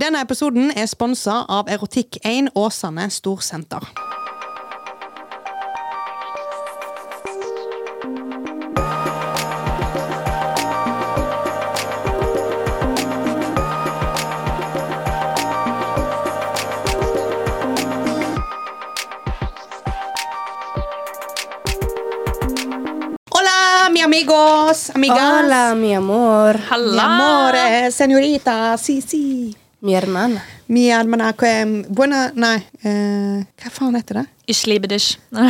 Denne episoden er sponsa av Erotikk1 Åsane Storsenter. Hola, mi amigos, amigas. Hola, mi amor. Mi amor, señorita, si, si. Mi hermana. Mi hermana, que, buena, nei, eh, hva faen heter det? Ich liebe dich.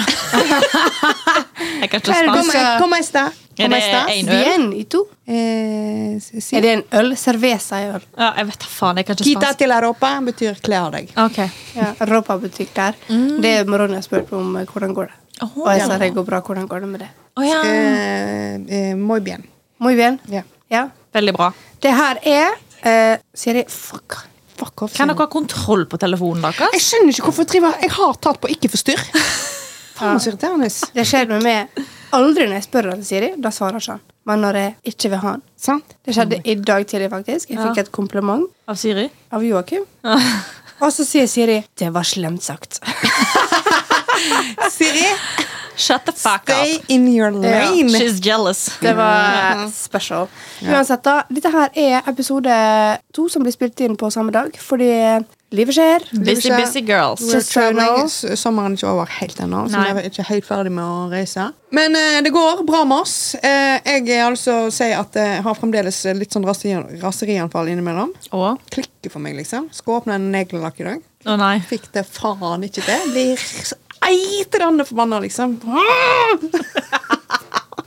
jeg kan ikke er spansk. du sa? Como esta? Er det en øl? Bien, i to. Eh, si. Er det en øl? Cerveza er øl. Ja, jeg vet da faen. Jeg kan ikke Kita spansk. til Europa betyr kle av deg. Ok. Ja, Europa betyr klær. Mm. Det er Ronny har spurt om eh, hvordan går det. oh, Og jeg sa det går bra. Hvordan går det med det? Oh, ja. Eh, eh, muy bien. Muy bien. Ja. Ja. Veldig bra. Det her er eh, Siri, fuck. Fuck off. Kan dere ha kontroll på telefonen deres? Jeg skjønner ikke hvorfor jeg driver Jeg har tatt på ikke forstyrr. Faen så irriterende. Det skjer med meg aldri når jeg spør etter Siri. Da svarer ikke han. Men når jeg ikke vil ha han. Sant? Det skjedde i dag tidlig, faktisk. Jeg fikk Ja. et kompliment Av Siri? av Joakim. Og så sier Siri 'Det var slemt sagt'. Siri, Shut the fuck stay up. in your lane. She's jealous. Det var special. Uansett, da. Dette her er episode to som blir spilt inn på samme dag. Fordi livet skjer. Busy, busy girls. Just Sommeren er ikke over helt ennå, så vi er ikke helt ferdig med å reise. Men eh, det går bra med oss. Eh, jeg er altså sier at jeg har fremdeles litt sånn raseri- raserianfall innimellom. Og? Klikker for meg, liksom. Skal åpne en neglelakk i dag. Å nei. Fikk det faen ikke til. Blir så eitende forbanna, liksom.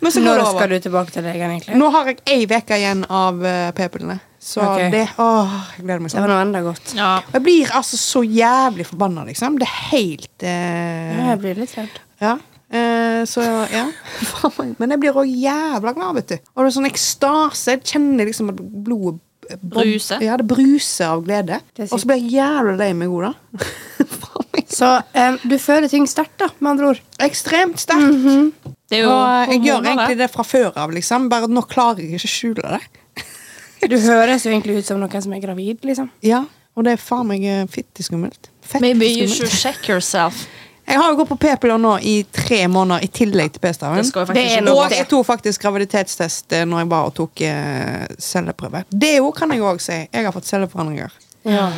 Men så går Når det skal du tilbake til legen, egentlig? Nå har jeg ei uke igjen av uh, p-pillene. Så Ok. det Åh, jeg gleder meg Det var sånn. noe enda godt. Ja. Jeg blir altså så jævlig forbanna, liksom. Det er helt eh, Ja, Jeg blir litt redd. Ja. Eh, så ja. Faen meg. Men jeg blir òg jævla glad, vet du. Og det er sånn ekstase. Jeg kjenner liksom at blodet eh, Bruser. Ja, det bruser av glede. Det er Og så blir jeg jævla lei meg òg, da. Så em, du føler ting sterkt, da, med andre ord. Ekstremt sterkt. Det er jo Og jeg gjør egentlig det fra før av, liksom. Bare nå klarer jeg ikke å skjule det. Du høres jo egentlig ut som noen som er gravid, liksom. Ja, Og det er faen meg eh, fitteskummelt. Maybe you should check yourself. Jeg har jo gått på p-piller nå i tre måneder i tillegg til p-staven. Og jeg tok faktisk graviditetstest eh, når jeg var og tok eh, celleprøve. Det òg kan jeg òg si. Jeg har fått celleforandringer. Ja.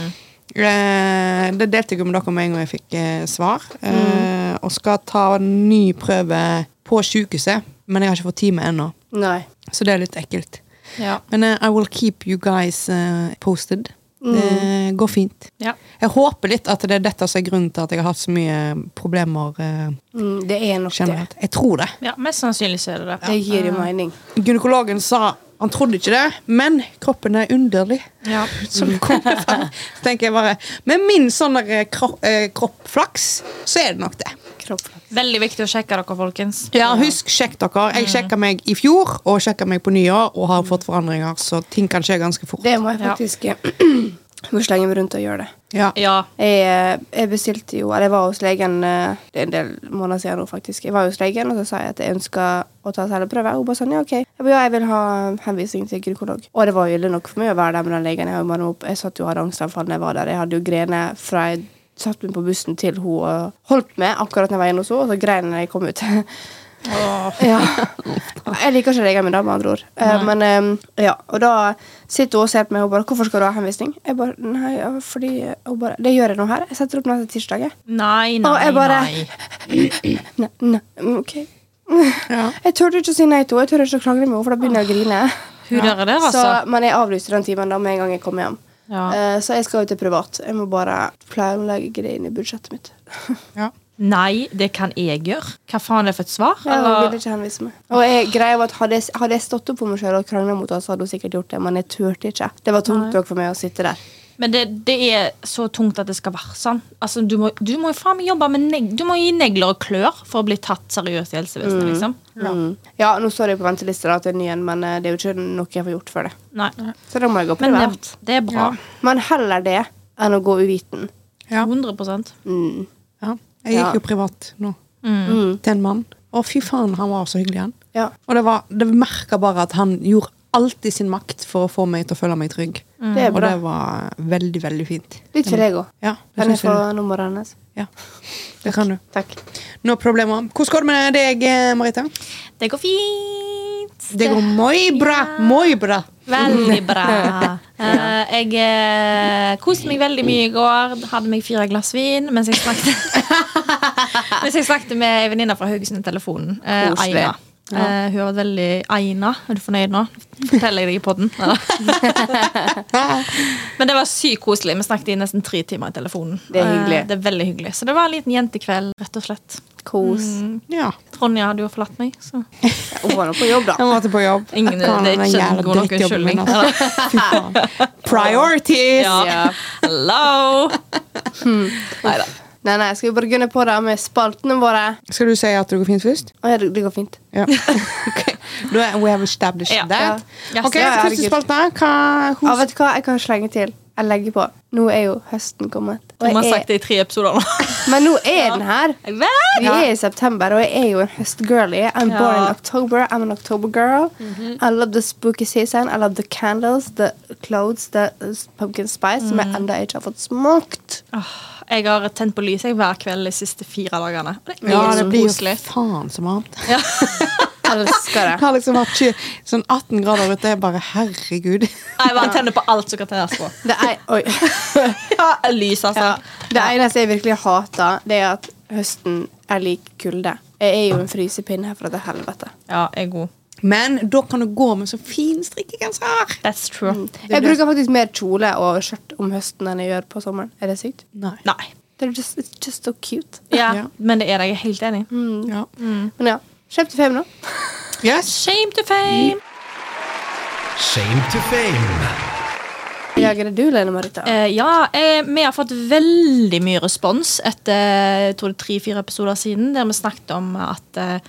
Eh, det delte jeg med dere med en gang jeg fikk eh, svar. Mm. og skal ta en ny prøve på sykehuset, men jeg har ikke fått time ennå. Nei. Så det er litt ekkelt. Ja. Men uh, I will keep you guys uh, posted. Det går fint. Ja. Jeg håper litt at det er dette som er grunnen til at jeg har hatt så mye problemer Uh, Mm, det er nok det. Jeg tror det. ja, Mest sannsynlig så er det det. Det gir jo mening. Gynekologen sa han trodde ikke det, men kroppen er underlig. Ja. Som kommer frem. Så tenker jeg bare Med min sånn eh, kro eh, kroppflaks, så er det nok det. Kroppflaks. Veldig viktig å sjekke dere, folkens. Ja, Husk, sjekk dere. Jeg sjekka meg i fjor og sjekka meg på nyår og har fått forandringer, så ting kan skje ganske fort. Det må jeg faktisk Ja. må slenge meg rundt og gjøre det. Ja. Ja. Jeg, eh, jeg bestilte jo Eller jeg var hos legen eh, Det er en del måneder siden nå, faktisk. Jeg var hos legen, og så sa jeg at jeg ønska å ta celleprøve. Hun bare sånn, ja, ok. Jeg ba, ja, jeg vil ha henvisning til gynekolog. Og det var jo ille nok for meg å være der med den legen. Jeg, har jo opp. jeg satt jo og hadde angstanfall da jeg var der. Jeg hadde jo grener fra jeg satt meg på bussen til hun og holdt meg akkurat når jeg var inne hos henne, og så grein jeg da jeg kom ut. Ja. Jeg liker ikke min, da, med andre ord. Nei. men eh, ja, og da sitter hun og ser på meg og bare 'Hvorfor skal du ha henvisning?' Jeg bare, nei, ja, fordi hun bare, 'Det gjør jeg nå her. Jeg setter opp neste tirsdag.' jeg.» Nei, Og nei, jeg bare- nei. Nei, nei, ok. Ja. Jeg turte ikke å si nei til henne. Jeg tør ikke å krangle med henne, for da begynner jeg å grine. Hun der er der, Så, altså. men jeg avlyste den timen da med en gang jeg kom hjem. Ja. Eh, så jeg skal jo til privat. Jeg må bare planlegge det inn i budsjettet mitt. Ja. Nei, det kan jeg gjøre. Hva faen er det for et svar? Ja, Eller? Vil ikke henvise meg. Og jeg, greia var at hadde jeg, hadde jeg stått opp for meg sjøl og krangla mot henne, så hadde hun sikkert gjort det, men jeg turte ikke. Det var tungt nok for meg å sitte der. Men det, det er så tungt at det skal være sånn. Altså, du, må, du må jo faen meg jobbe med neg Du må gi negler og klør for å bli tatt seriøst i helsevesenet. liksom Mm. Ja, nå står jeg på venteliste da, til en ny en, men eh, det er jo ikke noe jeg får gjort før det. Nei. Så da må jeg gå Men det, det er bra. Men heller det enn å gå uviten. Ja. 100 Mm. ja. Jeg gikk Ja. jo privat nå mm. Mm. til en mann. Å, fy faen, han var så hyggelig, han. Ja. Og det var, det merka bare at han gjorde alltid sin makt for å få meg til å føle meg trygg. Det er Og det var veldig, veldig fint. Litt for deg òg. Ja, Kan jeg få nummeret hennes? Ja, det kan du. Takk. No problemer. Hvordan går det med deg, eh, Marita? Det går fint. Det går moi bra. Ja. Moi bra. Veldig bra. Uh, jeg uh, koste meg veldig mye i går. Hadde meg fire glass vin mens jeg snakket Mens jeg snakket med ei venninne fra Haugesund i telefonen. Uh, Koselig. Aina. Uh, hun har vært veldig egna. Er du fornøyd nå? Forteller jeg deg i poden? Men det var sykt koselig. Vi snakket i nesten tre timer i telefonen. Det er hyggelig. Uh, det er veldig hyggelig Så det var en liten jentekveld, rett og slett. Kos. Mm. Ja. Ronja hadde jo forlatt meg, så Hun var nå på jobb, da. Jeg måtte på jobb. Ingen, det er ikke en god nok unnskyldning. altså. Priorities! Ja. Ja. Hello! Neida. Nei, nei, nei, skal vi bare gunne på det med spaltene våre? Skal du si at det går fint først? Å, ja, det det går fint. Ja. Ok. Da er- we have established Ja. that. Ja. Ok, Ja, Første spalte. Hva Ja, vet du hva? Jeg kan slenge til. Jeg legger på. Nå er jo høsten kommet. Og Du må ha sagt er, det i tre episoder nå. men nå er den her. Vi er i september, og jeg er jo en høstgirlie. I'm Ja. born in October. I'm an October girl. I love the spooky season. I love the candles, the clothes, the pumpkin spice, som jeg ennå ikke har fått smakt. Åh, jeg har tent på lyset hver kveld de siste fire dagene. Det er Ja, det blir jo faen så varmt. Ja. Elsker det. Jeg har liksom hatt tjue- sånn 18 grader ute. Jeg bare herregud. Jeg bare tenner på alt som kan tennes på. Det, er, oi. Ja, lys, altså. Ja. det eneste jeg virkelig hater, det er at høsten er lik kulde. Jeg er jo en frysepinne herfra til helvete. Ja, jeg er god. Men da kan du gå med så fin strikkegenser. That's true. Jeg bruker faktisk mer kjole og skjørt om høsten enn jeg gjør på sommeren. Er det sykt? Nei. Nei. Just, it's just so cute. Ja, Ja. Men det er. Jeg er helt enig. Ja. Men ja, kjøp til fem nå. Yes. Shame to fame. Shame to fame. Jager det du, Lene Marita? Eh, ja, eh, vi har fått veldig mye respons etter er tre-fire episoder siden, der vi snakket om at eh,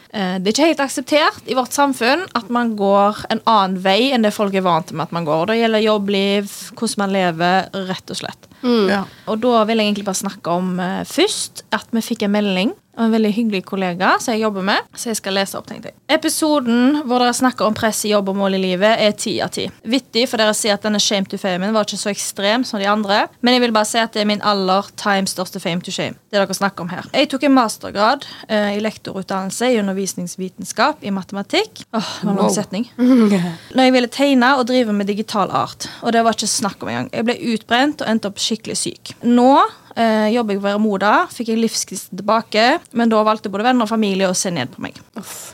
det er ikke helt akseptert i vårt samfunn at man går en annen vei enn det folk er vant med at man går. Det gjelder jobbliv, hvordan man lever, rett og slett. Ja. Og da vil jeg egentlig bare snakke om uh, først at vi fikk en melding av en veldig hyggelig kollega som jeg jobber med. Så jeg skal lese opp, tenkte jeg. Episoden hvor dere snakker om press i jobb og mål i livet, er ti av ti. Vittig, for dere sier at denne shame to fame var ikke så ekstrem som de andre. Men jeg vil bare si at det er min aller time største fame to shame. Det dere snakker om her. Jeg tok en mastergrad uh, i lektorutdannelse i undervisningsvitenskap i matematikk. Åh, det var en Wow. setning. Når jeg ville tegne og drive med digital art. Og det var ikke snakk om engang. Jeg ble utbrent og endte opp skikkelig syk. Nå eh, jobber jeg på Veramoda, fikk jeg livsgnisten tilbake, men da valgte både venner og familie å se ned på meg.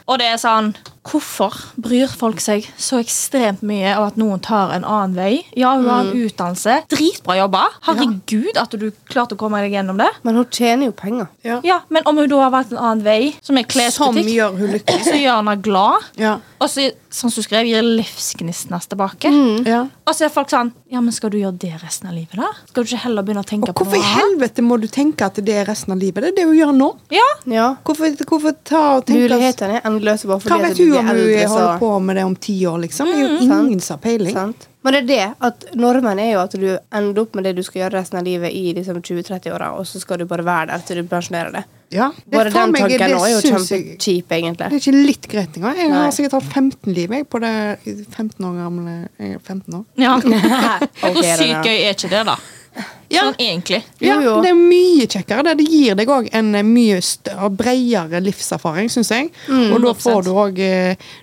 Og det er sånn Hvorfor bryr folk seg så ekstremt mye av at noen tar en annen vei? Ja, hun har en utdannelse. Dritbra jobba. Herregud at du klarte å komme deg gjennom det. Men hun tjener jo penger. Ja. Ja, Men om hun da har valgt en annen vei, som er Som klesbutikk, gjør hun lykkelig. så gjør henne glad. Ja. Og så, som du skrev, gir livsgnisten oss tilbake. ja. Og så er folk sånn Ja, men skal du gjøre det resten av livet, da? Skal du ikke heller begynne å tenke Og på noe? Helvete må du tenke at det er resten av livet? Det er det hun gjør nå. Ja, Ja. Hvorfor, hvorfor ta og tenke Mulighetene er endeløse bare fordi Hva vet du hun om hun eldre, så holder på med det om ti år, liksom? Det er jo ingen som har peiling. Sant? Men det er det at normen er jo at du ender opp med det du skal gjøre resten av livet i liksom 20-30-åra, og så skal du bare være der til du pensjonerer deg. Ja, det Bare den meg- tanken nå er jo kjempekjip, egentlig. Det er ikke litt greit engang. Jeg har sikkert hatt 15 liv jeg, på det 15 år gamle jeg er 15 år. ja. okay, Hvor sykt gøy er ikke det, da? Ja. Sånn egentlig. Ja, Jo, jo. Det er mye kjekkere. Det, det gir deg òg en eh, mye større, bredere livserfaring, syns jeg. Mm, og da får du òg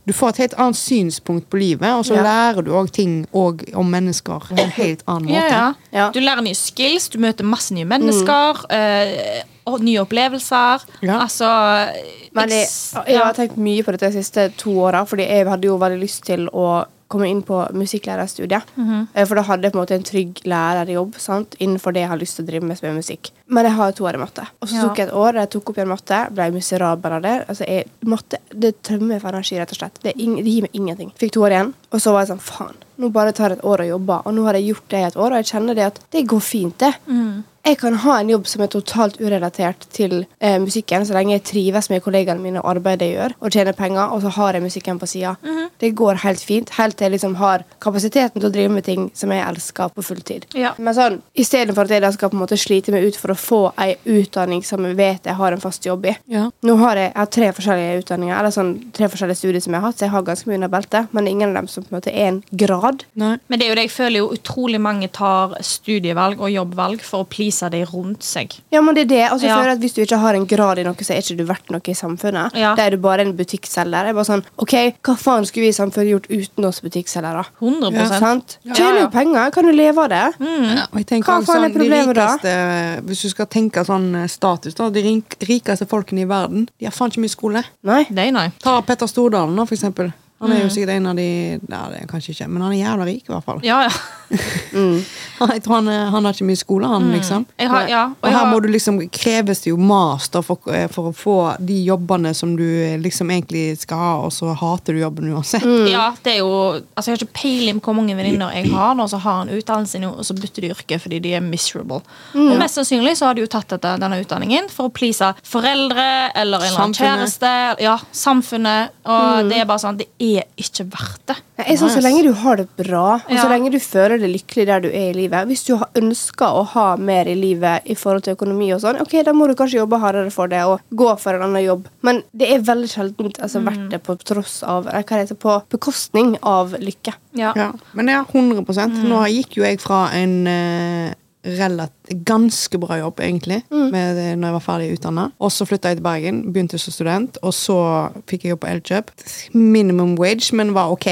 Du får et helt annet synspunkt på livet, og så Ja. lærer du òg ting og om mennesker på en helt annen måte. ja. Ja. Du lærer nye skills, du møter masse nye mennesker. Mm. og nye opplevelser. Ja. Altså Men jeg, jeg har tenkt mye på dette de siste to åra, fordi jeg hadde jo veldig lyst til å komme inn på musikklærerstudiet. Eh, For da hadde jeg på en måte en trygg lærerjobb sant? innenfor det jeg har lyst til å drive med, som er musikk. Men jeg har to år i matte. Og så Ja. tok jeg et år der jeg tok opp igjen matte, ble miserabel av det. Altså, jeg, matte det tømmer meg for energi, rett og slett. Det, det gir meg ingenting. Fikk to år igjen, og så var jeg sånn faen. Nå bare tar et år å jobbe, og nå har jeg gjort det i et år, og jeg kjenner det at det går fint, det. Jeg kan ha en jobb som er totalt urelatert til eh, musikken, så lenge jeg trives med kollegaene mine og arbeidet jeg gjør, og tjener penger, og så har jeg musikken på sida. Det går helt fint, helt til jeg liksom har kapasiteten til å drive med ting som jeg elsker på fulltid. Ja. Men sånn, istedenfor at jeg da skal på en måte slite meg ut for å få ei utdanning som jeg vet jeg har en fast jobb i. Ja. Nå har jeg, jeg har tre forskjellige utdanninger, eller sånn tre forskjellige studier som jeg har hatt, så jeg har ganske mye under beltet, men ingen av dem som på en måte er en grad. Nei. Men det er jo det jeg føler jo utrolig mange tar studievalg og jobbvalg for å please de rundt seg. Ja, men det er det. Altså, jeg Ja. føler at Hvis du ikke har en grad i noe, så er ikke du verdt noe i samfunnet. Ja. Da er du bare en butikkselger. Jeg er bare sånn, ok, Hva faen skulle vi i samfunnet gjort uten oss butikkselgere? 100 Ja, Sant? Tjener jo penger, kan du leve av det? Ja, og jeg tenker Hva faen er sånn, de problemet da? Hvis du skal tenke sånn eh, status, da. De rikeste folkene i verden, de har faen ikke mye skole. Nei. Nei, nei. Ta Petter Stordalen, da, for eksempel. Han Mm. er jo sikkert en av de Ja, det er kanskje ikke, men han er jævla rik, i hvert fall. Ja, ja. Jeg tror han, er- han har ikke mye skole, han, liksom. Jeg har, ja. Og og her har- må du liksom kreves det jo master for, eh, for å få de jobbene som du eh, liksom egentlig skal ha, og så hater du jobben uansett. Ja, det er jo Altså Jeg har ikke peiling på hvor mange venninner jeg har nå som har en utdannelse og så bytter de yrke fordi de er miserable. Og Mest sannsynlig så har de jo tatt dette, denne utdanningen for å please foreldre eller en eller annen kjæreste. Ja, samfunnet. Og det er bare sånn Det er ikke verdt det. Jeg er sånn, Så lenge du har det bra, og Ja. så lenge du føler deg lykkelig der du er i livet Hvis du har- ønsker å ha mer i livet i forhold til økonomi, og sånn, ok, da må du kanskje jobbe hardere for det og gå for en annen jobb. Men det er veldig sjelden altså, verdt det på tross av hva det heter, på bekostning av lykke. Ja. Ja, men ja, 100% Nå gikk jo jeg fra en eh, ganske bra jobb, egentlig, med, det- når jeg var ferdig utdanna. Og så flytta jeg til Bergen, begynte som student, og så fikk jeg jobb på Elkjøp. Minimum wage, men var ok.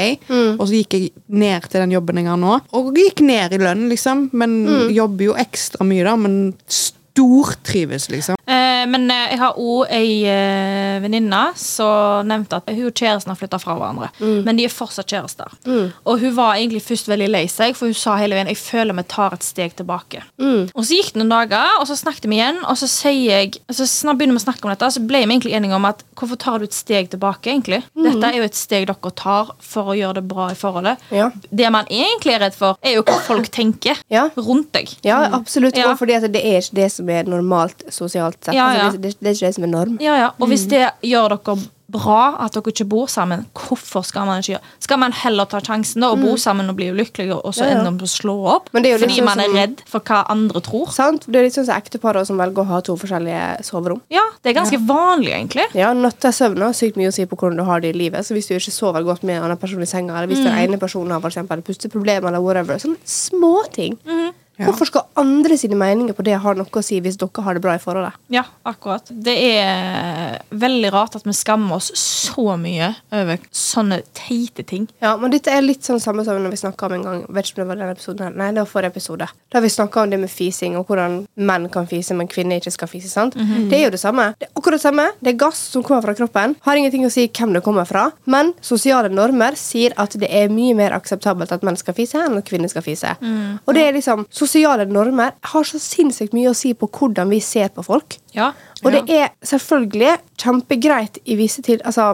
Og så gikk jeg ned til den jobben jeg har nå, og gikk ned i lønn, liksom. Men jobber jo ekstra mye, da, men stortrives, liksom. Eh, men eh, jeg har òg ei eh, venninne som nevnte at hun og kjæresten har flytta fra hverandre. Men de er fortsatt kjærester. Og hun var egentlig først veldig lei seg, for hun sa hele veien jeg føler vi tar et steg tilbake. Og så gikk det noen dager, og så snakket vi igjen, og så sier jeg så snart begynner vi å snakke om dette, så ble vi egentlig enige om at hvorfor tar du et steg tilbake, egentlig? Dette er jo et steg dere tar for å gjøre det bra i forholdet. Ja. Det man egentlig er redd for, er jo hva folk tenker Ja. rundt deg. Ja, absolutt. Ja. Fordi det er ikke det som er normalt sosialt sett. Ja, ja. Altså, det, det, det er ikke det som er norm. Ja, ja. Og hvis det gjør dere bra at dere ikke bor sammen, hvorfor skal man ikke gjøre Skal man heller ta sjansen da og bo sammen og bli ulykkelige, og så Ja, ja. ender man på å slå opp? Fordi sånn man er redd for hva andre tror? Sant? Det er litt sånn som ektepar som velger å ha to forskjellige soverom. Ja, det er ganske vanlig, egentlig. Ja, Nattasøvn har sykt mye å si på hvordan du har det i livet. Så hvis du ikke sover godt med en annen person i senga, eller hvis den ene personen har for eksempel pusteproblemer, eller whatever, sånne småting. Ja. Hvorfor skal andre sine meninger på det ha noe å si hvis dere har det bra i forholdet? Ja, akkurat. Det er veldig rart at vi skammer oss så mye over sånne teite ting. Ja, men dette er litt sånn samme som når vi snakka om en gang Vet ikke om det var denne episoden her. Nei, det var forrige episode. Da vi snakka om det med fising, og hvordan menn kan fise, men kvinner ikke skal fise. sant? Det er jo det samme. Det er akkurat det samme. Det er gass som kommer fra kroppen. Har ingenting å si hvem det kommer fra. Men sosiale normer sier at det er mye mer akseptabelt at menn skal fise, enn at kvinner skal fise. Og det er liksom Sosiale normer har så sinnssykt mye å si på hvordan vi ser på folk. Ja. Og det er selvfølgelig kjempegreit i visse, til, altså,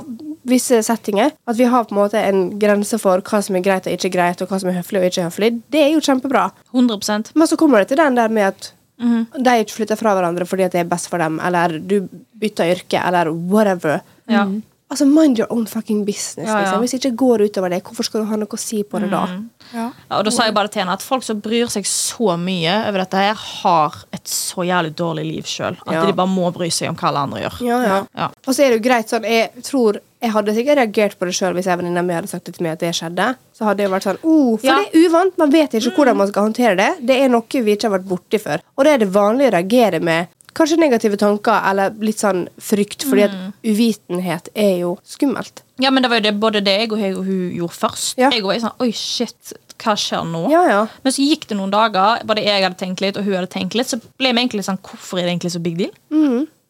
visse settinger at vi har på en måte en grense for hva som er greit og ikke greit, og hva som er høflig og ikke høflig. Det er jo kjempebra. 100% Men så kommer det til den der med at de ikke flytter fra hverandre fordi at det er best for dem, eller du bytter yrke, eller whatever. Ja. Altså, Mind your own fucking business. Ja, ja. Liksom. Hvis det ikke går utover det, hvorfor skal du ha noe å si på det da? Ja. Ja, og da sa jeg bare til henne at folk som bryr seg så mye over dette her, har et så jævlig dårlig liv sjøl. At Ja. de bare må bry seg om hva alle andre gjør. Ja, ja. Ja. Og så er det jo greit sånn Jeg tror Jeg hadde sikkert reagert på det sjøl hvis en venninne mi hadde sagt det til meg at det skjedde. Så hadde jeg vært sånn oh, For Ja. det er uvant. Man vet ikke hvordan man skal håndtere det. Det er noe vi ikke har vært borti før. Og det er det vanlige å reagere med kanskje negative tanker eller litt sånn frykt, fordi at uvitenhet er jo skummelt. Ja, men det var jo det, både det jeg og, og hun gjorde først. Ja. Jeg var jo sånn, oi shit, hva skjer nå? Ja, ja. Men så gikk det noen dager, både jeg hadde tenkt litt, og hun hadde tenkt litt, så ble vi egentlig sånn, hvorfor er det egentlig så big deal?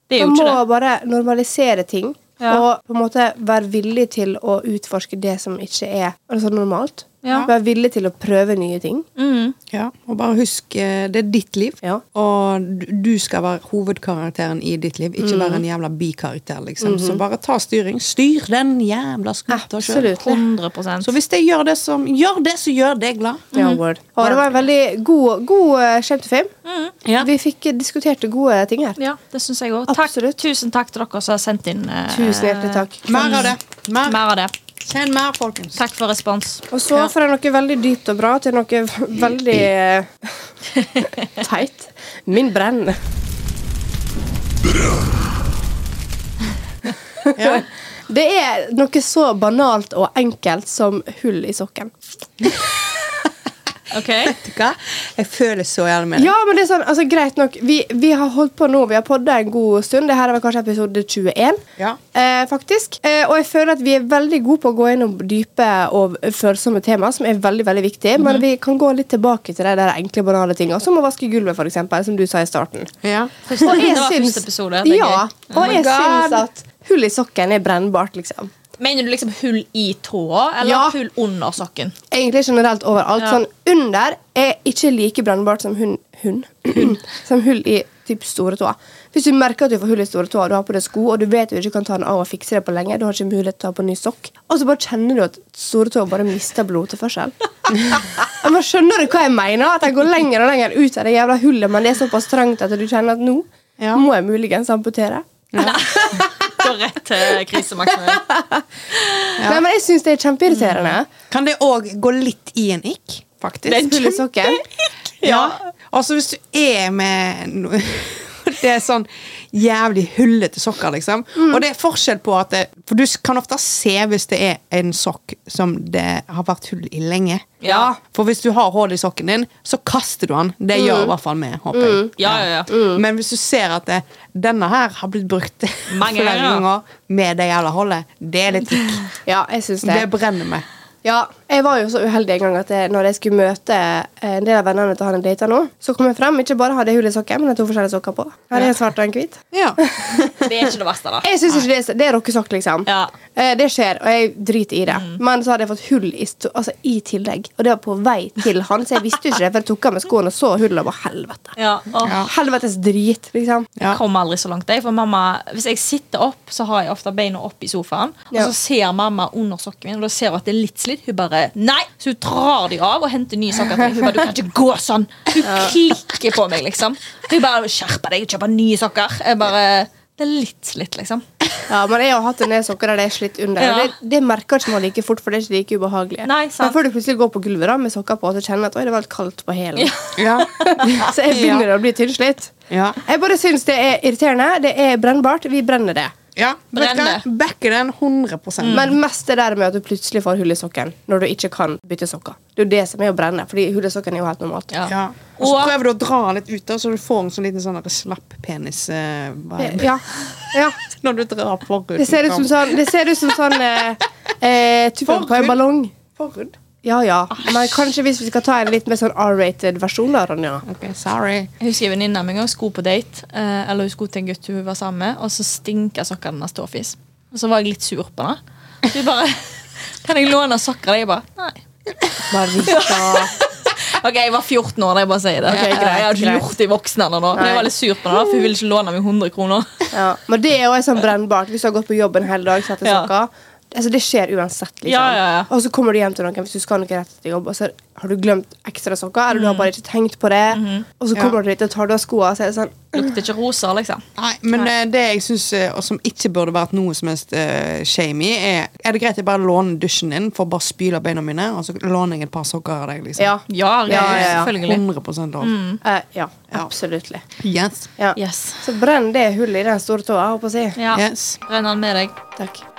Det er jo Man ikke må bare normalisere ting. Og på en måte være villig til å utforske det som ikke er altså normalt. Ja. Være villig til å prøve nye ting. Mm. Ja, og bare husk, eh, det er ditt liv. Ja. Og du- skal være hovedkarakteren i ditt liv, ikke være en jævla bikarakter. liksom. Så bare ta styring. Styr den jævla skuta sjøl. 100 Så hvis det gjør det som gjør det, så gjør det glad. Ja, word. Og det var en veldig god, god uh, Shame to fame. Ja. Vi fikk eh, diskutert gode ting her. Ja, det syns jeg òg. Tusen takk til dere som har sendt inn eh, Tusen hjertelig takk. Mer av det. Mer. mer av det. Send mer, folkens. Takk for respons. Og så fra noe veldig dypt og bra til noe veldig teit. Min brenn. Ja. Det er noe så banalt og enkelt som hull i sokken. Ok? Vet du hva? Jeg føler så gjerne med det. Ja, men det er sånn, altså greit nok Vi, vi har holdt på nå, vi har podda en god stund. Det her er vel kanskje episode 21. Ja. Eh, faktisk. Eh, og jeg føler at vi er veldig gode på å gå gjennom dype og følsomme tema, som er veldig veldig viktig. Men vi kan gå litt tilbake til de der enkle, banale tinga, som å vaske gulvet, for eksempel, som du sa i starten. Ja. Og jeg Det var syns- første episode, Ja, jeg syns at hull i sokken er brennbart, liksom. Mener du liksom hull i tåa, eller Ja. hull under sokken? Egentlig generelt overalt. Ja. Sånn under er ikke like brennbart som hund, hund. som hull i typ store tåa. Hvis du merker at du får hull i store tåa, du har på deg sko, og du vet du ikke kan ta den av og fikse det på lenge, du har ikke mulighet til å ha på ny sokk, og så bare kjenner du at store tåa bare mister blodtilførsel. Men skjønner du hva jeg mener? At jeg går lenger og lenger ut av det jævla hullet, men det er såpass trangt at du kjenner at nå Ja. må jeg muligens amputere. Går rett til krisemaksimum. Nei, men jeg syns det er kjempeirriterende. Kan det òg gå litt i en ikk, faktisk? Det er en kjempeikk! Ja. Altså, hvis du er med no Det er sånn jævlig hullete sokker, liksom. Og det er forskjell på at det, For du kan ofte se hvis det er en sokk som det har vært hull i lenge. Ja. For hvis du har hull i sokken din, så kaster du den. Det gjør i hvert fall vi, håper jeg. Ja, ja, ja. Men hvis du ser at det, denne her har blitt brukt Mange flere ganger. med det jævla hullet, det er litt tikk. Ja, jeg syns det. Det brenner meg. Ja, jeg var jo så uheldig en gang at jeg, når jeg skulle møte eh, en del av vennene til han jeg data nå, så kom jeg frem, ikke bare hadde jeg hull i sokken, men jeg to forskjellige sokker på. Her hadde en svart og en hvit. Ja. Det er ikke det verste, da. Jeg synes ikke det, er- det er rockesokk, liksom. Ja. Eh, det skjer, og jeg driter i det. Men så hadde jeg fått hull i, altså, i tillegg, og det var på vei til han, så jeg visste jo ikke det, for jeg tok av meg skoene og så hullet bare helvete. Ja. Oh. Helvetes drit, liksom. Ja. Jeg kommer aldri så langt. Jeg, for mamma, hvis jeg sitter opp, så har jeg ofte beina opp i sofaen. Og Ja. så ser mamma under sokken min, og da ser hun at det er litt slitt. Hun bare Nei! Så hun drar de av og henter nye sokker til meg. Hun bare, Du kan ikke gå sånn! Hun klikker på meg, liksom. Hun bare skjerper deg, kjøper nye sokker. Jeg bare Det er litt slitt, liksom. Ja, men jeg har hatt en del sokker der det er slitt under. Ja. Det, det merker ikke man like fort, for det er ikke like ubehagelig. Nei, sant. Men før du plutselig går på gulvet da, med sokker på og så kjenner at oi, det var litt kaldt på hælen. Ja. Så jeg begynner å bli tynnslitt. Ja. Jeg bare syns det er irriterende. Det er brennbart. Vi brenner det. Ja. Backer den 100 Men mest det der med at du plutselig får hull i sokken når du ikke kan bytte sokker. Det er jo det som er å brenne, Fordi hull i sokken er jo helt normalt. Ja. Ja. Og så Og- prøver du å dra den litt ut, så du får en sånn liten sånn slapp penis eh. Ja. ja. Når du drar forhud. Det ser ut som sånn, det ser ut som sånn eh, eh, på en ballong. Forhud? Ja, ja. Men kanskje hvis vi skal ta en litt mer sånn R-rated versjon, da, Ronja. Ok, sorry. Jeg husker en venninne av meg skulle på date. Eh, eller hun skulle til en gutt hun var sammen med, og så stinka sokkene hennes ståfis. Og så var jeg litt sur på henne. Hun bare Kan jeg låne sokker? Jeg bare Nei. Marita. Ok, Jeg var 14 år, da jeg bare sier det. Ok, greit, jeg hadde ikke gjort det i voksen alder nå. Men jeg var litt sur på det, for hun ville ikke låne meg 100 kroner. Ja. Men det er jo sånn brennbart. Hvis du har gått på jobb en hel dag, satt sokker. Ja. Altså, det skjer uansett. liksom. Ja, ja, ja. Og så kommer du hjem til noen hvis du skal noe rett etter jobb, og så har du glemt ekstra sokker, eller du har bare ikke tenkt på det, Mhm. og så Ja. kommer du dit og tar du av skoene, så er det sånn Lukter ikke rosa, liksom. Nei, men Nei. det jeg syns, og som ikke burde vært noe som helst uh, shame i, er Er det greit jeg bare låner dusjen din for å bare spyle beina mine, og så låner jeg et par sokker av deg? liksom Ja. Ja, Ja, ja, ja. selvfølgelig. 100 lov. eh, ja, Ja. absolutt. Yes. Ja. Yes. Så brenn det hullet i den store tåa, holdt på å si. Ja. yes. Brenn den med deg. Takk.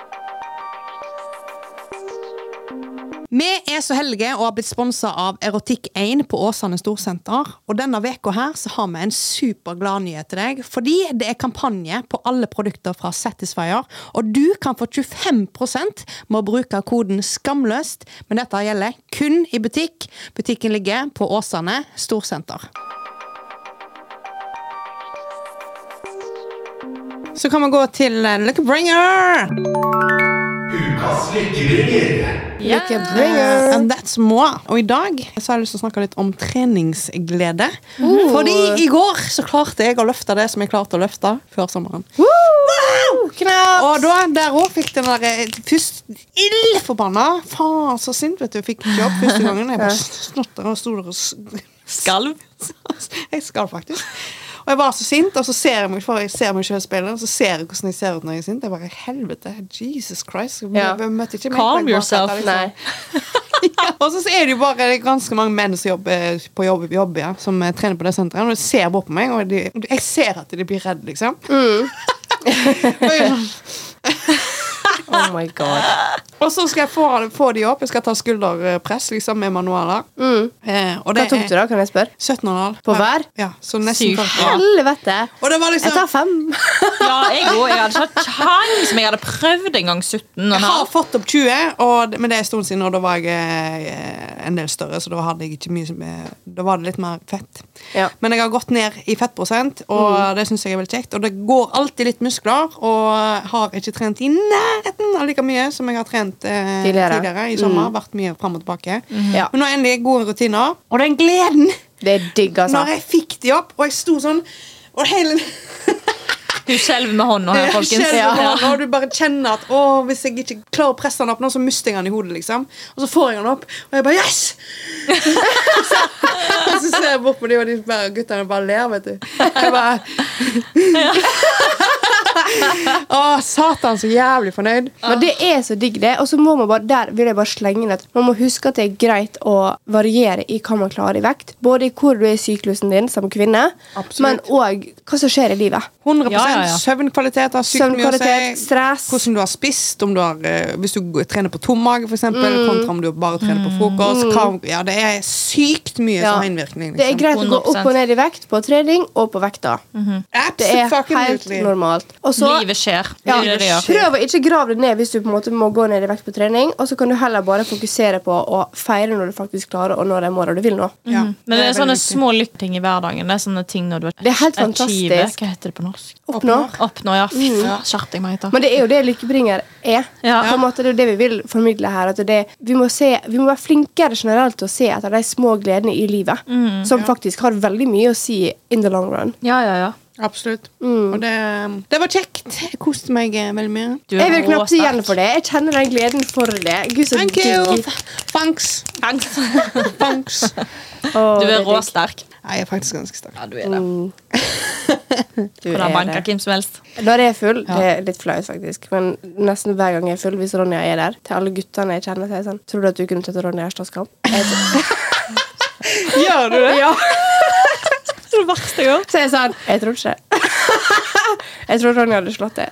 Vi er så heldige å ha blitt sponsa av Erotikk1 på Åsane Storsenter. Og denne veka her så har vi en superglad nyhet til deg. Fordi det er kampanje på alle produkter fra Satisfyer. Og du kan få 25% med å bruke koden SKAMLØST. Men dette gjelder kun i butikk. Butikken ligger på Åsane Storsenter. Så kan vi gå til eh, Bringer. Ukas lykkebringer. Lykke bringer. And that's moi. Og i dag så har jeg lyst til å snakke litt om treningsglede. Uh. Fordi i går så klarte jeg å løfte det som jeg klarte å løfte før sommeren. Woo! Knaps. Og da, der òg fikk den der eh, først ildforbanna. Faen, så sint, vet du. Fikk ikke opp første gangen. Jeg bare snotter og sto der og Skalv. Jeg skal faktisk. Og jeg var så sint, og så ser jeg meg for jeg ser meg selv spille, og så ser jeg hvordan jeg ser ut når jeg er sint. Jeg bare, helvete, Jesus Christ. Jeg Ja. møtte ikke meg Calm yourself. liksom. Nei. Og så er det jo bare ganske mange menn som jobber på jobb, jobb ja, som eh, trener på det senteret. Og de ser bort på meg, og de, jeg ser at de blir redde, liksom. Sånn, Oh my god. Og så skal jeg få, få de opp. Jeg skal ta skulderpress liksom, med manualer. Mm. Eh, og Hva tok du, da? Kan jeg spørre? 17,5. På hver? Ja, så nesten Sykt. Helvete! Og det var Jeg liksom tar fem. Ja, jeg òg. Jeg hadde ikke hatt kjangs, men jeg hadde prøvd en gang 17. Jeg har fått opp 20, og, men det er en stund siden, og da var jeg eh, en del større, så da hadde jeg ikke mye eh, Da var det litt mer fett. Ja. Men jeg har gått ned i fettprosent, og det syns jeg er veldig kjekt. Og det går alltid litt muskler, og har ikke trent i nærheten av like mye som jeg har trent eh, Tidligere. tidligere. i sommer. Vært mye fram og tilbake. Ja. Men nå er endelig gode rutiner, og den gleden Det er digg, altså. når jeg fikk de opp, og jeg sto sånn og hele Du skjelver med hånda her, folkens. Ja. hånden, og du bare kjenner at å, hvis jeg ikke klarer å presse den opp nå, så mister jeg den i hodet. liksom Og så får jeg den opp, og jeg bare yes! og så ser jeg bort på de, og de bare, guttene bare ler, vet du. Jeg bare Å, satan, så jævlig fornøyd. Men det er så digg, det. Og så må man bare, der vil jeg bare slenge inn at man må huske at det er greit å variere i hva man klarer i vekt. Både i hvor du er i syklusen din som kvinne, Absolutt. men òg hva som skjer i livet. 100 Ja, ja, ja. søvnkvalitet har sykt mye å si. stress. Hvordan du har spist, om du har, eh, hvis du trener på tom mage, for eksempel, kontra om du bare trener på frokost. Mm. ja, det er sykt mye Ja. som har innvirkning. Det er Liksom. greit å gå opp og ned i vekt på trening og på vekta. Det er helt normalt. Og så Livet skjer. ja, Det er det det prøv å ikke grave det ned hvis du på en måte må gå ned i vekt på trening. Og så kan du heller bare fokusere på å feire når du faktisk klarer å nå de målene du vil nå. Ja, Men det er sånne viktig. små lykkting i hverdagen. Det er sånne ting når du Det er helt achieve- fantastisk. Hva heter det på norsk? Oppnår. Oppnår, ja. Fy skjerp deg, Marita. Men det er jo det lykkebringer er. Ja. På en måte, det er det vi vil formidle her. At det, vi, må se, vi må være flinkere generelt til å se etter de små gledene i livet. som faktisk har veldig mye å si in the long run. Ja, ja, ja. Absolutt. Og det, det var kjekt. Jeg koste meg eh, veldig mye. Du Jeg vil knapt si igjen for det. Jeg kjenner den gleden for det. Gud, så Thank you. digg. Thanks. Thanks. Oh, Du er råsterk. Nei, jeg er faktisk ganske sterk. Ja, du er det. Du Kan ha banka hvem som helst. Når jeg er full, det er litt flaut faktisk, men nesten hver gang jeg er full, hvis Ronja er der, til alle guttene jeg kjenner, så er jeg sånn Tror du at du kunne tatt Ronja i slåsskamp? Gjør du det? Ja. Det verste jeg gjør. Så jeg sa Jeg tror ikke det. Jeg tror Ronja hadde slått det.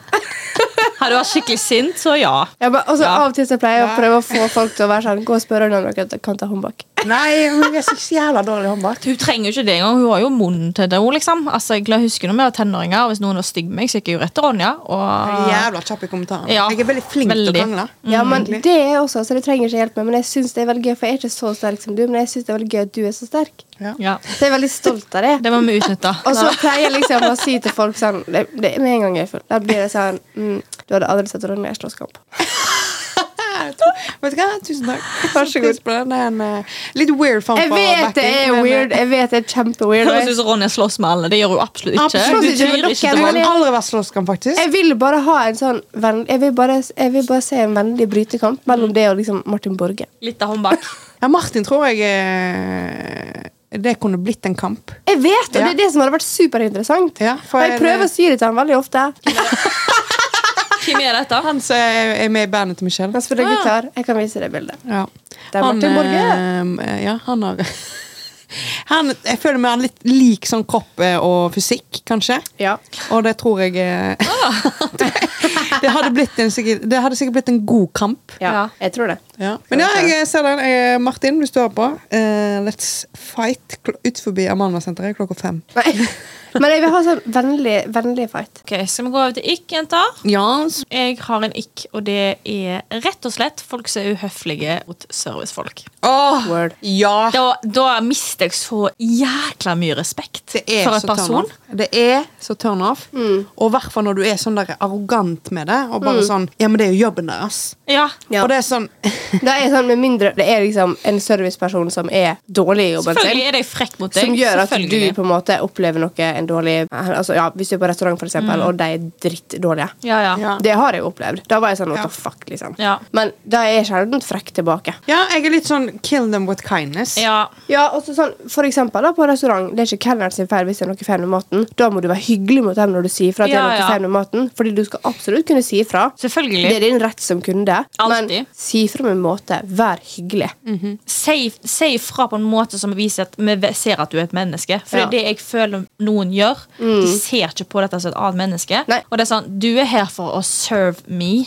Hadde du vært skikkelig sint, så ja. Ja, men også Ja. Av og til så pleier jeg å prøve å få folk til å være sånn Gå og spørre Ronja om dere kan ta håndbak. Nei, hun er så jævla dårlig håndbak. Hun trenger jo ikke det engang. Hun har jo munnen til det. Liksom. altså, jeg husker når vi var tenåringer, og hvis noen var stygg med meg, så gikk jeg jo rett til Ronja. Og jævla kjapp i kommentarene. Ja, Jeg er veldig flink veldig. til å krangle. Ja, men det er også, så det trenger ikke hjelp med. Men jeg synes det er veldig gøy, for jeg er ikke så sterk som du, men jeg synes det er veldig gøy at du er så sterk. ja, Så jeg er veldig stolt av det. det må vi utnytte. Og så pleier jeg liksom å si til folk sånn det, det, Med en gang jeg er full, da blir det sånn mm, Du hadde aldri sett Ronja i slåsskamp. Vet du hva? Tusen takk. Vær så god. Det. Er en uh, litt weird form Jeg vet det er men, eh, weird. Jeg vet det er kjempeweird. Høres ut som Ronja slåss med alle. Det gjør hun absolutt ikke. Absolutt ikke, Du, ikke du kan Jeg jeg- aldri være slåsskamp, faktisk. Jeg vil bare ha en sånn venn, jeg, vil bare, jeg vil bare se en vennlig brytekamp mellom det og liksom Martin Borge. Litt av håndbak. Ja, Martin tror jeg eh, Det kunne blitt en kamp. Jeg vet, og Ja. det er det som hadde vært superinteressant. Ja, for Og jeg prøver å si det til han veldig ofte. Hvem er dette? Han som er med i bandet til Michelle. Han spiller Ah. gitar. Jeg kan vise deg bildet. Ja. Det er Martin Borge. eh, ja, han har han, Jeg føler meg han litt lik sånn kropp eh, og fysikk, kanskje. Ja. Og det tror jeg ah. det, hadde blitt en, det hadde sikkert blitt en god kamp. ja, Ja. jeg tror det. Ja. Men ja, jeg ser den. Eh, Martin, hvis du hører på, Uh, let's fight ut forbi Amanda-senteret klokka fem. Nei. Men jeg vil ha sånn vennlig, vennlig fight. Ok, Skal vi gå over til ikk, jenter? Ja, Jeg har en ikk, og det er rett og slett folk som er uhøflige mot servicefolk. Oh, Word. ja. Da, da mister jeg så jækla mye respekt for en person. Det er så turn off. Og i hvert fall når du er sånn der arrogant med det. Og bare sånn Ja, men det er jo jobben deres. Ja. Ja. Og det er sånn Da er sånn, Med mindre det er liksom en serviceperson som er dårlig i jobben Selvfølgelig sin. er de frekk mot deg. Som gjør at du på en måte opplever noe en dårlig altså, ja, Hvis du er på restaurant, for eksempel, og de er drittdårlige. Ja, ja. Ja. Det har jeg opplevd. Da var jeg sånn what Ja. the fuck, liksom. Ja. Men da er jeg sjelden frekk tilbake. Ja, jeg er litt sånn kill them with kindness. ja. Ja, og sånn, For eksempel da, på restaurant, det er ikke kelneren sin feil hvis det er noe feil med maten. Da må du være hyggelig mot dem når du sier fra at det er noe ja. feil med maten. Fordi du skal absolutt kunne si ifra. Det er din rett som kunde. Alltid. Men si ifra med med måte. Vær hyggelig. Si, si fra på en måte som viser at vi ser at du er et menneske. For Ja. det er det jeg føler noen gjør. De ser ikke på dette som et annet menneske. Nei. Og det er sånn, du er her for å serve me.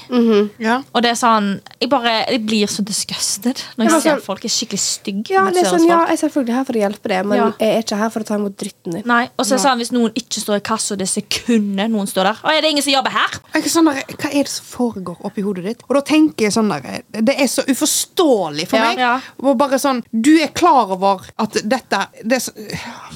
Ja. Og det er sånn, jeg bare jeg blir så disgusted når jeg Ja, ser sånn- folk er skikkelig stygge. Ja, det er sånn, ja, jeg er selvfølgelig her for å hjelpe deg, men Ja. jeg er ikke her for å ta imot dritten din. Nei, og så er det sånn, Hvis noen ikke står i kassa, og det sekundet noen står der Å, er det ingen som jobber her? Er sånn der, Hva er det som foregår oppi hodet ditt? Og da tenker jeg sånn der, Det er så uforståelig for meg. Og bare sånn, Du er klar over at dette det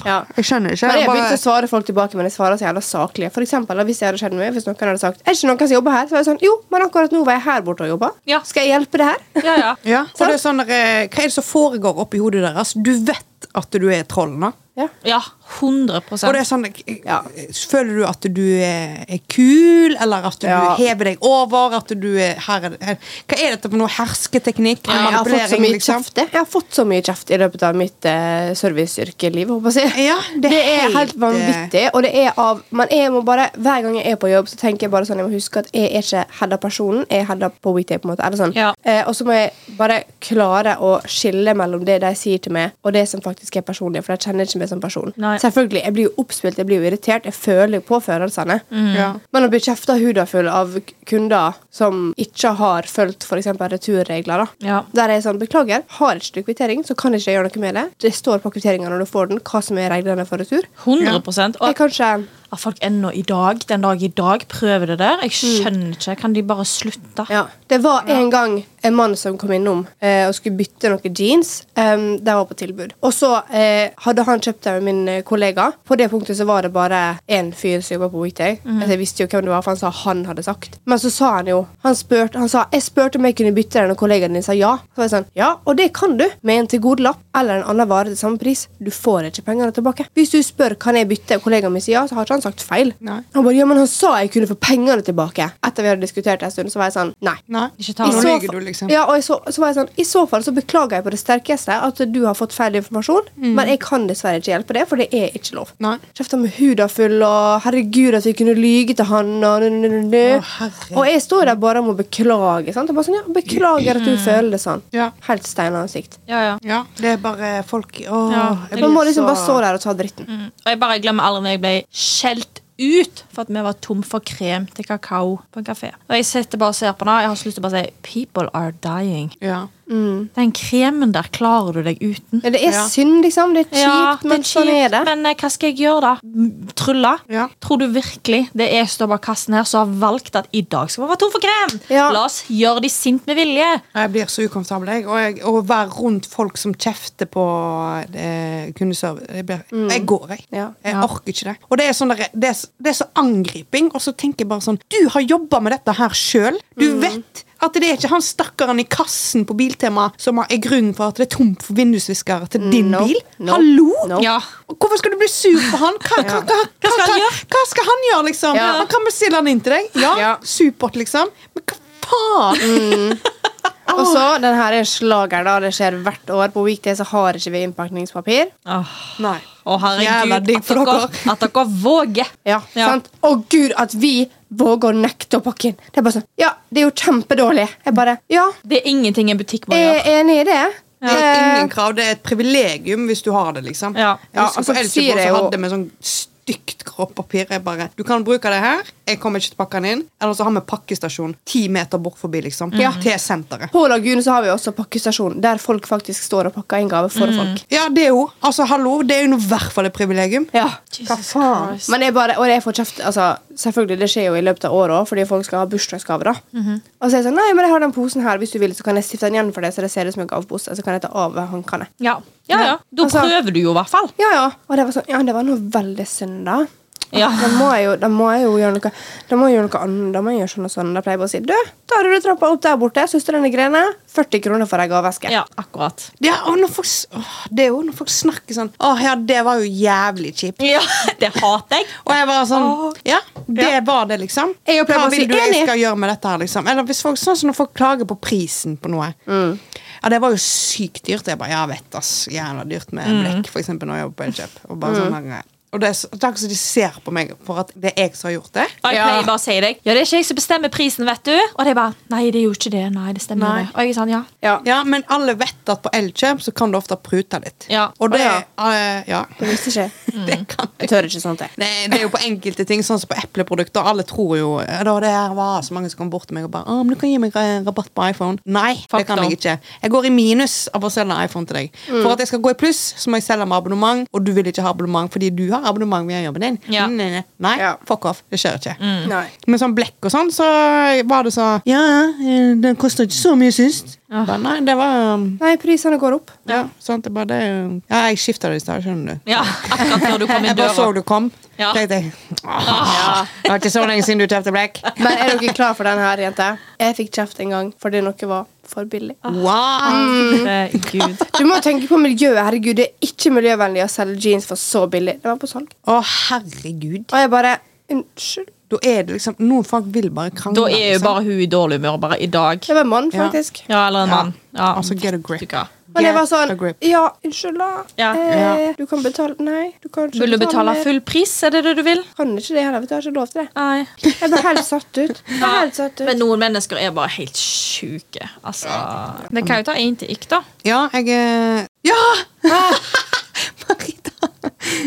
Ja. Jeg skjønner ikke. Men jeg begynte å svare folk tilbake, men jeg svarer så jævla saklig. For eksempel, hvis jeg hadde skjedd meg, hvis noen hadde sagt Er det ikke noen som jobber her? Så var jeg sånn, jo, men akkurat nå var jeg her borte og jobba. Skal jeg hjelpe deg her? Ja, ja. ja, og det er sånn eh, Hva er det som foregår oppi hodet deres? Du vet at du er troll nå. Ja. Ja, 100 Og det er sånn, eh, Ja. Føler du at du er, er kul, eller at du Ja. hever deg over? At du er, her, er- her. Hva er dette for noe hersketeknikk? Jeg har fått så mye liksom? kjeft jeg. Har fått så mye kjeft i løpet av mitt uh, serviceyrkeliv. Ja, det det, er helt, helt vanvittig. Og det er av man er, må bare, Hver gang jeg er på jobb, så tenker jeg bare sånn Jeg må huske at jeg er ikke Hedda-personen. jeg er Hedda på weekday. på en måte Eller sånn. Ja. eh, Og så må jeg bare klare å skille mellom det de sier til meg, og det som faktisk er personlig. For jeg kjenner ikke meg som person. Nei. Selvfølgelig, Jeg blir jo oppspilt, jeg blir jo irritert. Jeg føler på følelsene. Ja. Men å bli kjefta huda full av kunder som ikke har fulgt eksempel returregler, da. Ja. Der er jeg sånn, beklager, har ikke du kvittering, så kan ikke jeg gjøre noe med det. Det står på kvitteringa når du får den, hva som er reglene for retur. 100 Jeg Og kanskje at folk ennå i dag, den dag i dag prøver det der. Jeg skjønner ikke. Kan de bare slutte? Ja. Det var en gang en mann som kom innom eh, og skulle bytte noen jeans. Um, de var på tilbud. Og så eh, hadde han kjøpt det med min eh, kollega. På det punktet så var det bare én fyr som jobba på Weekday. Altså, jeg visste jo hvem det var, for han sa han hadde sagt. Men så sa han jo Han, spurt, han sa jeg spurte om jeg kunne bytte den, og kollegaen din sa ja. Så var jeg sånn, ja, og det kan du. Med en tilgodelapp eller en annen vare til samme pris. Du får ikke pengene tilbake. Hvis du spør kan jeg bytte, og kollegaen min sier ja, så har ikke han sagt feil. Nei. Han bare, ja, men han sa jeg kunne få pengene tilbake. Etter vi hadde diskutert en stund, så var jeg sånn, nei. Nei. Ikke ta Nå lyver du, liksom. Ja, og så, så var jeg sånn, I så fall så beklager jeg på det sterkeste at du har fått feil informasjon, men jeg kan dessverre ikke hjelpe det, for det er ikke lov. Nei. Kjefta med huda full, og herregud at vi kunne lyge til han, og, nu, nu, nu, nu. Å, og jeg står der bare og må beklage. Sant? Og bare sånn, ja, Beklager at du føler det sånn. Ja. Helt steinansikt. Ja, ja. Ja, det er bare folk Åh, Ja, jeg Man må liksom så- bare stå der og ta dritten. Mm. Og jeg bare glemmer aldri når jeg ble skjelt ut for at vi var tom for krem til kakao på en kafé. Og jeg sitter bare og ser på den, jeg har så lyst til å bare si People are dying. Ja. Den kremen der klarer du deg uten. Ja, det er Ja. synd, liksom. Det er kjipt, Ja, det er men sånn er det. Men eh, hva skal jeg gjøre, da? Trylle? Ja. Tror du virkelig det er jeg står bak kassen her som har valgt at i dag skal vi være tom for krem? Ja. La oss gjøre de sint med vilje. Jeg blir så ukomfortabel. Jeg. Og jeg, å være rundt folk som kjefter på eh, kundeservice jeg, mm. jeg går, jeg. Ja. Jeg Ja. orker ikke det. Og det er, sånn der, det, er, det er så angriping, og så tenker jeg bare sånn Du har jobba med dette her sjøl. Du vet at det er ikke han stakkaren i kassen på Biltema som er grunnen for at det er tomt for vindusviskere til din No. bil. No. Hallo! No. Ja. Hvorfor skal du bli sur på han? Hva, hva, hva, hva, skal han hva, gjøre? hva skal han gjøre, liksom? Ja. Han kan bestille den inn til deg. Ja, Ja. supert, liksom. Men hva faen? Og så, den her er slager, da. Det skjer hvert år. På weekday så har ikke vi innpakningspapir. Oh. Nei. Å, herregud, at dere, at dere våger. Ja, Ja. sant? Å gud, at vi våger å nekte å pakke inn. Det er bare sånn, ja, det er jo kjempedårlig. Jeg bare, ja, Det er ingenting en butikk må gjøre. jeg er enig i det. Det er Eh, ingen krav, det er et privilegium hvis du har det, liksom. Ja. Ja, altså, på Elkjøp hadde vi sånn stygt. Jeg bare, Du kan bruke det her, jeg kommer ikke til å pakke den inn. Eller så har vi pakkestasjon ti meter bort forbi, liksom. Ja. Til senteret. På Lagunen så har vi også pakkestasjon, der folk faktisk står og pakker inn gave for folk. Ja, det er jo Altså, hallo, det er jo i hvert fall et privilegium. Ja. Jesus faen? Christ. Men jeg bare, og jeg får kjeft altså, Selvfølgelig, det skjer jo i løpet av året òg, fordi folk skal ha bursdagsgaver, da Og så er jeg sånn Nei, men jeg har den posen her, hvis du vil, så kan jeg stifte den igjen for deg, så det ser ut som en gavepose. Så kan jeg ta av håndkannet. Ja, ja. ja. Da Altså- prøver du jo i hvert fall. Ja, ja. Og det var sånn Ja, det var noe veldig synd, da. Ja. Da må jeg jo, må jeg jo gjøre noe Da må jeg gjøre noe annet. Da må jeg gjøre sånn og sånn. Da pleier jeg bare å si Du, tar du trappa opp der borte, søstrene Grene, 40 kroner for ei gaveeske. Ja, akkurat. Det er, når folk, åh, det er jo når folk snakker sånn Å ja, det var jo jævlig kjipt. Ja, Det hater jeg. Og jeg var sånn. Ja, det var det, liksom. Jeg Hva å si vil du jeg skal gjøre med dette her, liksom? Eller hvis folk, sånn som når folk klager på prisen på noe. Mm. Ja, det var jo sykt dyrt. Jeg bare, ja, vet ass, jævla dyrt med Mm. blekk, for eksempel, når jeg jobber på Elkjøp. Og bare sånn her, Og det er så- det er akkurat som de ser på meg for at det er jeg som har gjort det. Og jeg pleier bare å si deg Ja, det er ikke jeg som bestemmer prisen, vet du. Og de bare Nei, det er jo ikke det. Nei, det stemmer. Nei. det. Og jeg er sånn, ja. Ja. Ja, Men alle vet at på Elkjøp så kan du ofte prute litt. Ja. Og det, Ja. Uh, ja. Det visste ikke jeg. Det kan Jeg tør ikke sånt, jeg. Nei, det er jo på enkelte ting, sånn som på epleprodukter. Alle tror jo da, det var så mange som kom bort til meg og bare Å, men du kan gi meg rabatt på iPhone. Nei, det kan Faktum. jeg ikke. Jeg går i minus av å selge iPhone til deg. For at jeg skal gå i pluss, så må jeg selge med abonnement, og du vil ikke ha abonnement fordi du har abonnement via jobben din. Ja. Nei, nei, nei. Ja. fuck off. Det skjer ikke. Nei. Med sånn blekk og sånn, så var det så Ja, den kosta ikke så mye sist. Ja. Bare, nei, det var um, Nei, prisene går opp. Ja, sant. Det bare, det, er ja, jeg skifta det i stad, skjønner du. Ja, akkurat før du kom inn Jeg bare så du kom. Ja. Tenkte jeg, «Åh, Det var ikke så lenge siden du kjøpte blekk. Men er dere klar for denne her, jente? Jeg fikk kjeft en gang fordi noe var for billig. Wow! Mm. Du må tenke på miljøet. Herregud, Det er ikke miljøvennlig å selge jeans for så billig. Det var på salg. Å, herregud. Og jeg bare Unnskyld. Da er det liksom Noen folk vil bare krangle. Da er jo liksom. bare hun i dårlig humør bare i dag. Det var en mann, Ja. faktisk. Ja, eller en Ja. mann. Ja. Altså, get a grip. Men jeg var sånn. Ja, unnskyld, da. Ja. Eh, du kan betale Nei, du kan ikke Vil du betale mer. full pris? Er det det du vil? Kan ikke det heller. Jeg har ikke lov til det. Nei. Jeg ble helt satt ut. Helt satt ut. Men noen mennesker er bare helt sjuke. Altså Det kan jo ta én til ikk, da. Ja, jeg eh, Ja! Marita.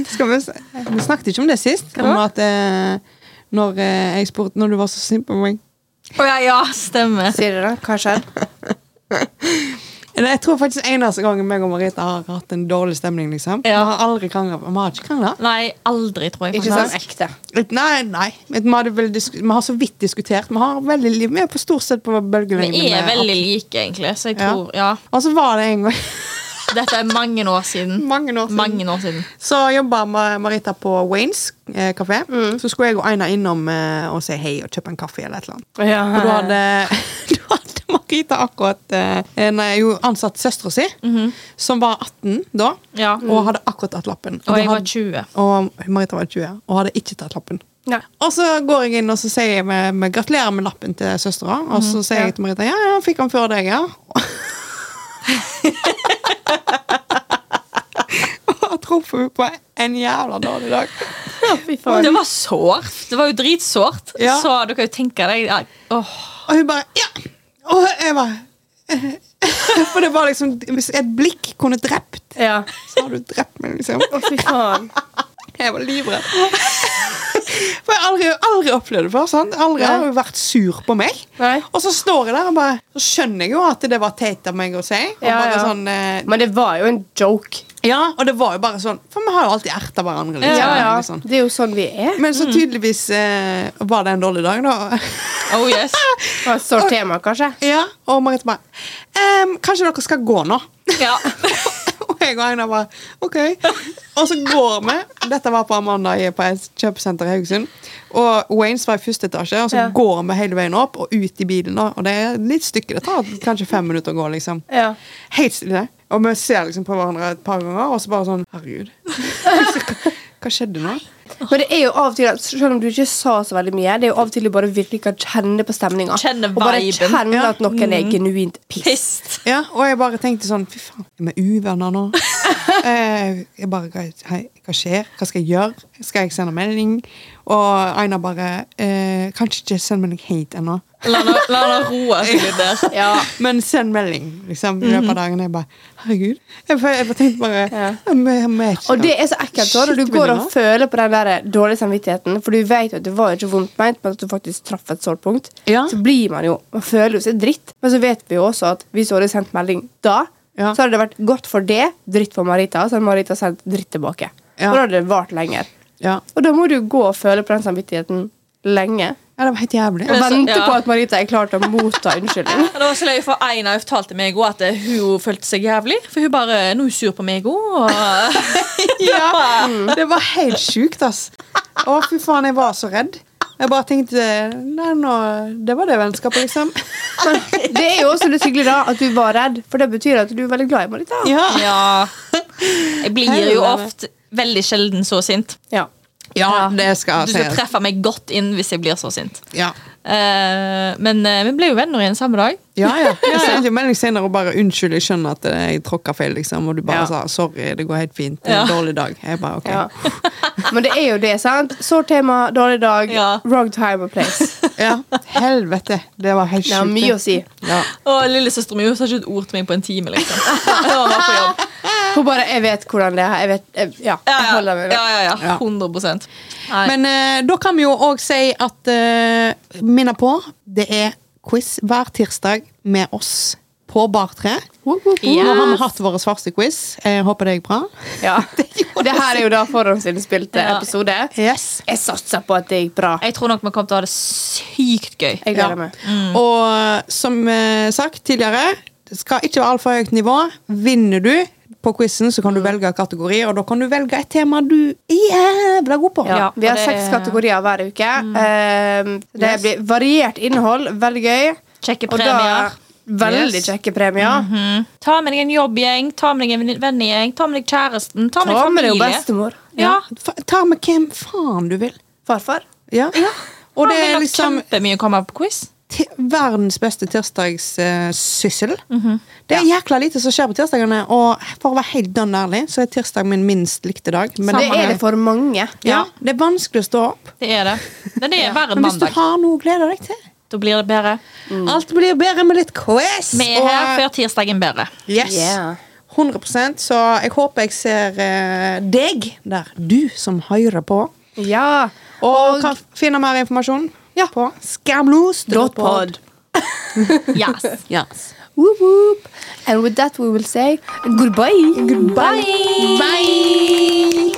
Skal vi, se? vi snakket ikke om det sist. Om at eh, når jeg spurte Når du var så sint på meg. Å ja, ja, stemmer. Sier du det? Hva skjedde? Jeg tror faktisk eneste gangen meg og Marita har hatt en dårlig stemning. liksom Ja. Vi har aldri krangla. Vi har ikke krangla. Nei, aldri, tror jeg. Ikke faktisk. sånn ekte. Nei, nei. Vi, hadde vel vi har så vidt diskutert. Vi har veldig li- Vi er på stort sett på bølgelengde. Vi er veldig like, egentlig. Så jeg Ja. ja. Og så var det en gang Dette er mange år siden. mange år siden Mange år siden. Så jobba Marita på Waynes eh, kafé. Mm. Så skulle jeg og Aina innom eh, og si hei og kjøpe en kaffe. eller et eller annet Ja. Og da hadde, da hadde Marita akkurat eh, nei, jo ansatt søstera si, som var 18 da, Mhm. Ja. og hadde akkurat tatt lappen. Og og jeg var 20. Og Marita var 20 og hadde ikke tatt lappen. Nei. Og så går jeg inn og så sier jeg med, med gratulerer med lappen til søstera. Og så sier jeg til Marita ja, ja, fikk han før deg, ja. og truffet henne på en jævla dårlig dag. Det var sårt. Det var jo dritsårt. Ja. Så du kan jo tenke deg ja, oh. Og hun bare ja! Og jeg bare For det var liksom Hvis et blikk kunne drept, Ja. så har du drept meg, liksom. Å, fy faen. Jeg var livredd. For jeg har aldri, aldri opplevd det før. sant? Aldri har hun vært sur på meg. Nei. Og så står jeg der og bare Så skjønner jeg jo at det var teit av meg å si. Og Ja, bare ja. sånn eh, Men det var jo en joke. Ja, og det var jo bare sånn For vi har jo alltid erta hverandre. Liksom, Ja, ja. liksom. Det er jo sånn vi er. Men så tydeligvis eh, var det en dårlig dag, da. Oh yes. Det var et sårt tema, kanskje. ja, Og Marit bare ehm, Kanskje dere skal gå nå? Ja. Jeg og Einar bare OK. Og så går vi. Dette var på Amanda på et kjøpesenter i Haugesund. Og Waynes var i første etasje, og så Ja. går vi hele veien opp og ut i bilen. da Og det er litt stykke. Det tar kanskje fem minutter å gå, liksom. Ja. Helt stille. Og vi ser liksom på hverandre et par ganger, og så bare sånn Herregud. Hva skjedde nå? Men det er jo av og til at selv om du ikke sa så veldig mye, det er jo av og til du bare virkelig kan kjenne på stemninga. Og bare kjenne Ja. at noen er genuint piss. Pissed. Ja, og jeg bare tenkte sånn Fy faen, er vi uvenner nå? eh, jeg bare, hva, hei, hva skjer? Hva skal jeg gjøre? Skal jeg sende melding? Og Aina bare eh, Kanskje ikke send melding helt ennå. La henne roe seg litt der. Ja. Men send melding liksom, i løpet av dagen. Jeg bare Herregud. Jeg, bare- jeg bare tenkte bare Ja. jeg, Og det er så ekkelt da, når du går og føler på den der dårlige samvittigheten, for du vet jo at det var ikke vondt ment, men at du faktisk traff et sårt punkt, Ja. så blir man jo Man føler jo seg dritt. Men så vet vi jo også at hvis du hadde sendt melding da, Ja. så hadde det vært godt for det, dritt for Marita, så hadde Marita sendt dritt tilbake. Ja. Og da hadde det vart lenger. Ja. Og da må du gå og føle på den samvittigheten lenge. ja, det var helt jævlig. Og vente ja. på at Marita er klar til å motta unnskyldning. Det var så løy, for Einar fortalte meg også at eh, hun følte seg jævlig. For hun bare Nå er hun sur på meg òg. Ja, det var helt sjukt, ass. Å, fy faen, jeg var så redd. Jeg bare tenkte Nei, nå Det var det vennskapet, liksom. Men det er jo også litt hyggelig da at du var redd, for det betyr at du er veldig glad i Marita. Ja. Ja. Jeg blir jo ofte veldig sjelden så sint. Ja. Ja, det skal Du skal treffe meg godt inn hvis jeg blir så sint. Ja. Eh, men eh, vi ble jo venner igjen samme dag. Ja, ja. Jeg sendte jo melding senere og bare 'unnskyld, jeg skjønner at jeg tråkka feil', liksom. Og du bare Ja. sa 'sorry, det går helt fint'. Det er en Ja. dårlig dag. Jeg bare ok. Ja. Men det er jo det, sant? Sårt tema, dårlig dag, Ja. wrong time and place. Ja. Helvete. Det var helt Det har mye å si. Ja. Og lillesøsteren min sa ikke et ord til meg på en time. liksom Da var vi på jobb. Hun bare 'Jeg vet hvordan det er'. Jeg vet, jeg, ja, Ja, jeg holder meg ja, ja, ja. Ja. 100 Nei. Men eh, da kan vi jo òg si at uh, Minne på, det er quiz hver tirsdag med oss på Bar3. Yes. Nå har vi hatt vår første quiz. Jeg håper det gikk bra. Ja. Det her er jo da forhåndsinnspilte Ja. episode. Yes. Jeg satser på at det gikk bra. Jeg tror nok vi kommer til å ha det sykt gøy. Jeg Ja. meg. Og som eh, sagt tidligere, det skal ikke være altfor høyt nivå. Vinner du på quizen, så kan du velge kategori, og da kan du velge et tema du er jævla god på. Ja, Ja, vi har det- seks kategorier hver uke. Eh, det Yes. blir variert innhold. Veldig gøy. Kjekke premier. veldig Yes. kjekke premier. Mhm. Ta med deg en jobbgjeng, ta med deg en vennegjeng, ta med deg kjæresten, ta med deg Ta med deg familie. bestemor. Ja. Ja. Ta med hvem faen du vil. Farfar. Ja. Og det Han er vil nok liksom kjempemye komme på quiz. Verdens beste tirsdagssyssel. Mhm. Det er jækla lite som skjer på tirsdagene, og for å være helt dønn ærlig, så er tirsdag min minst likte dag. Men Det er det for mange. ja, det er vanskelig å stå opp. Det er det. Men det er verre mandag. Men hvis du har noe å glede deg til Da blir det bedre. Alt blir bedre med litt quiz. Vi er her før tirsdagen bedre. Yes. Yeah. 100% Så jeg håper jeg ser eh, deg der, du som hører på. Ja. Og, kan finne mer informasjon Ja. på skamlos.pod. Yes. Yes. Whoop, whoop. And with that we will say goodbye. Bye. Bye!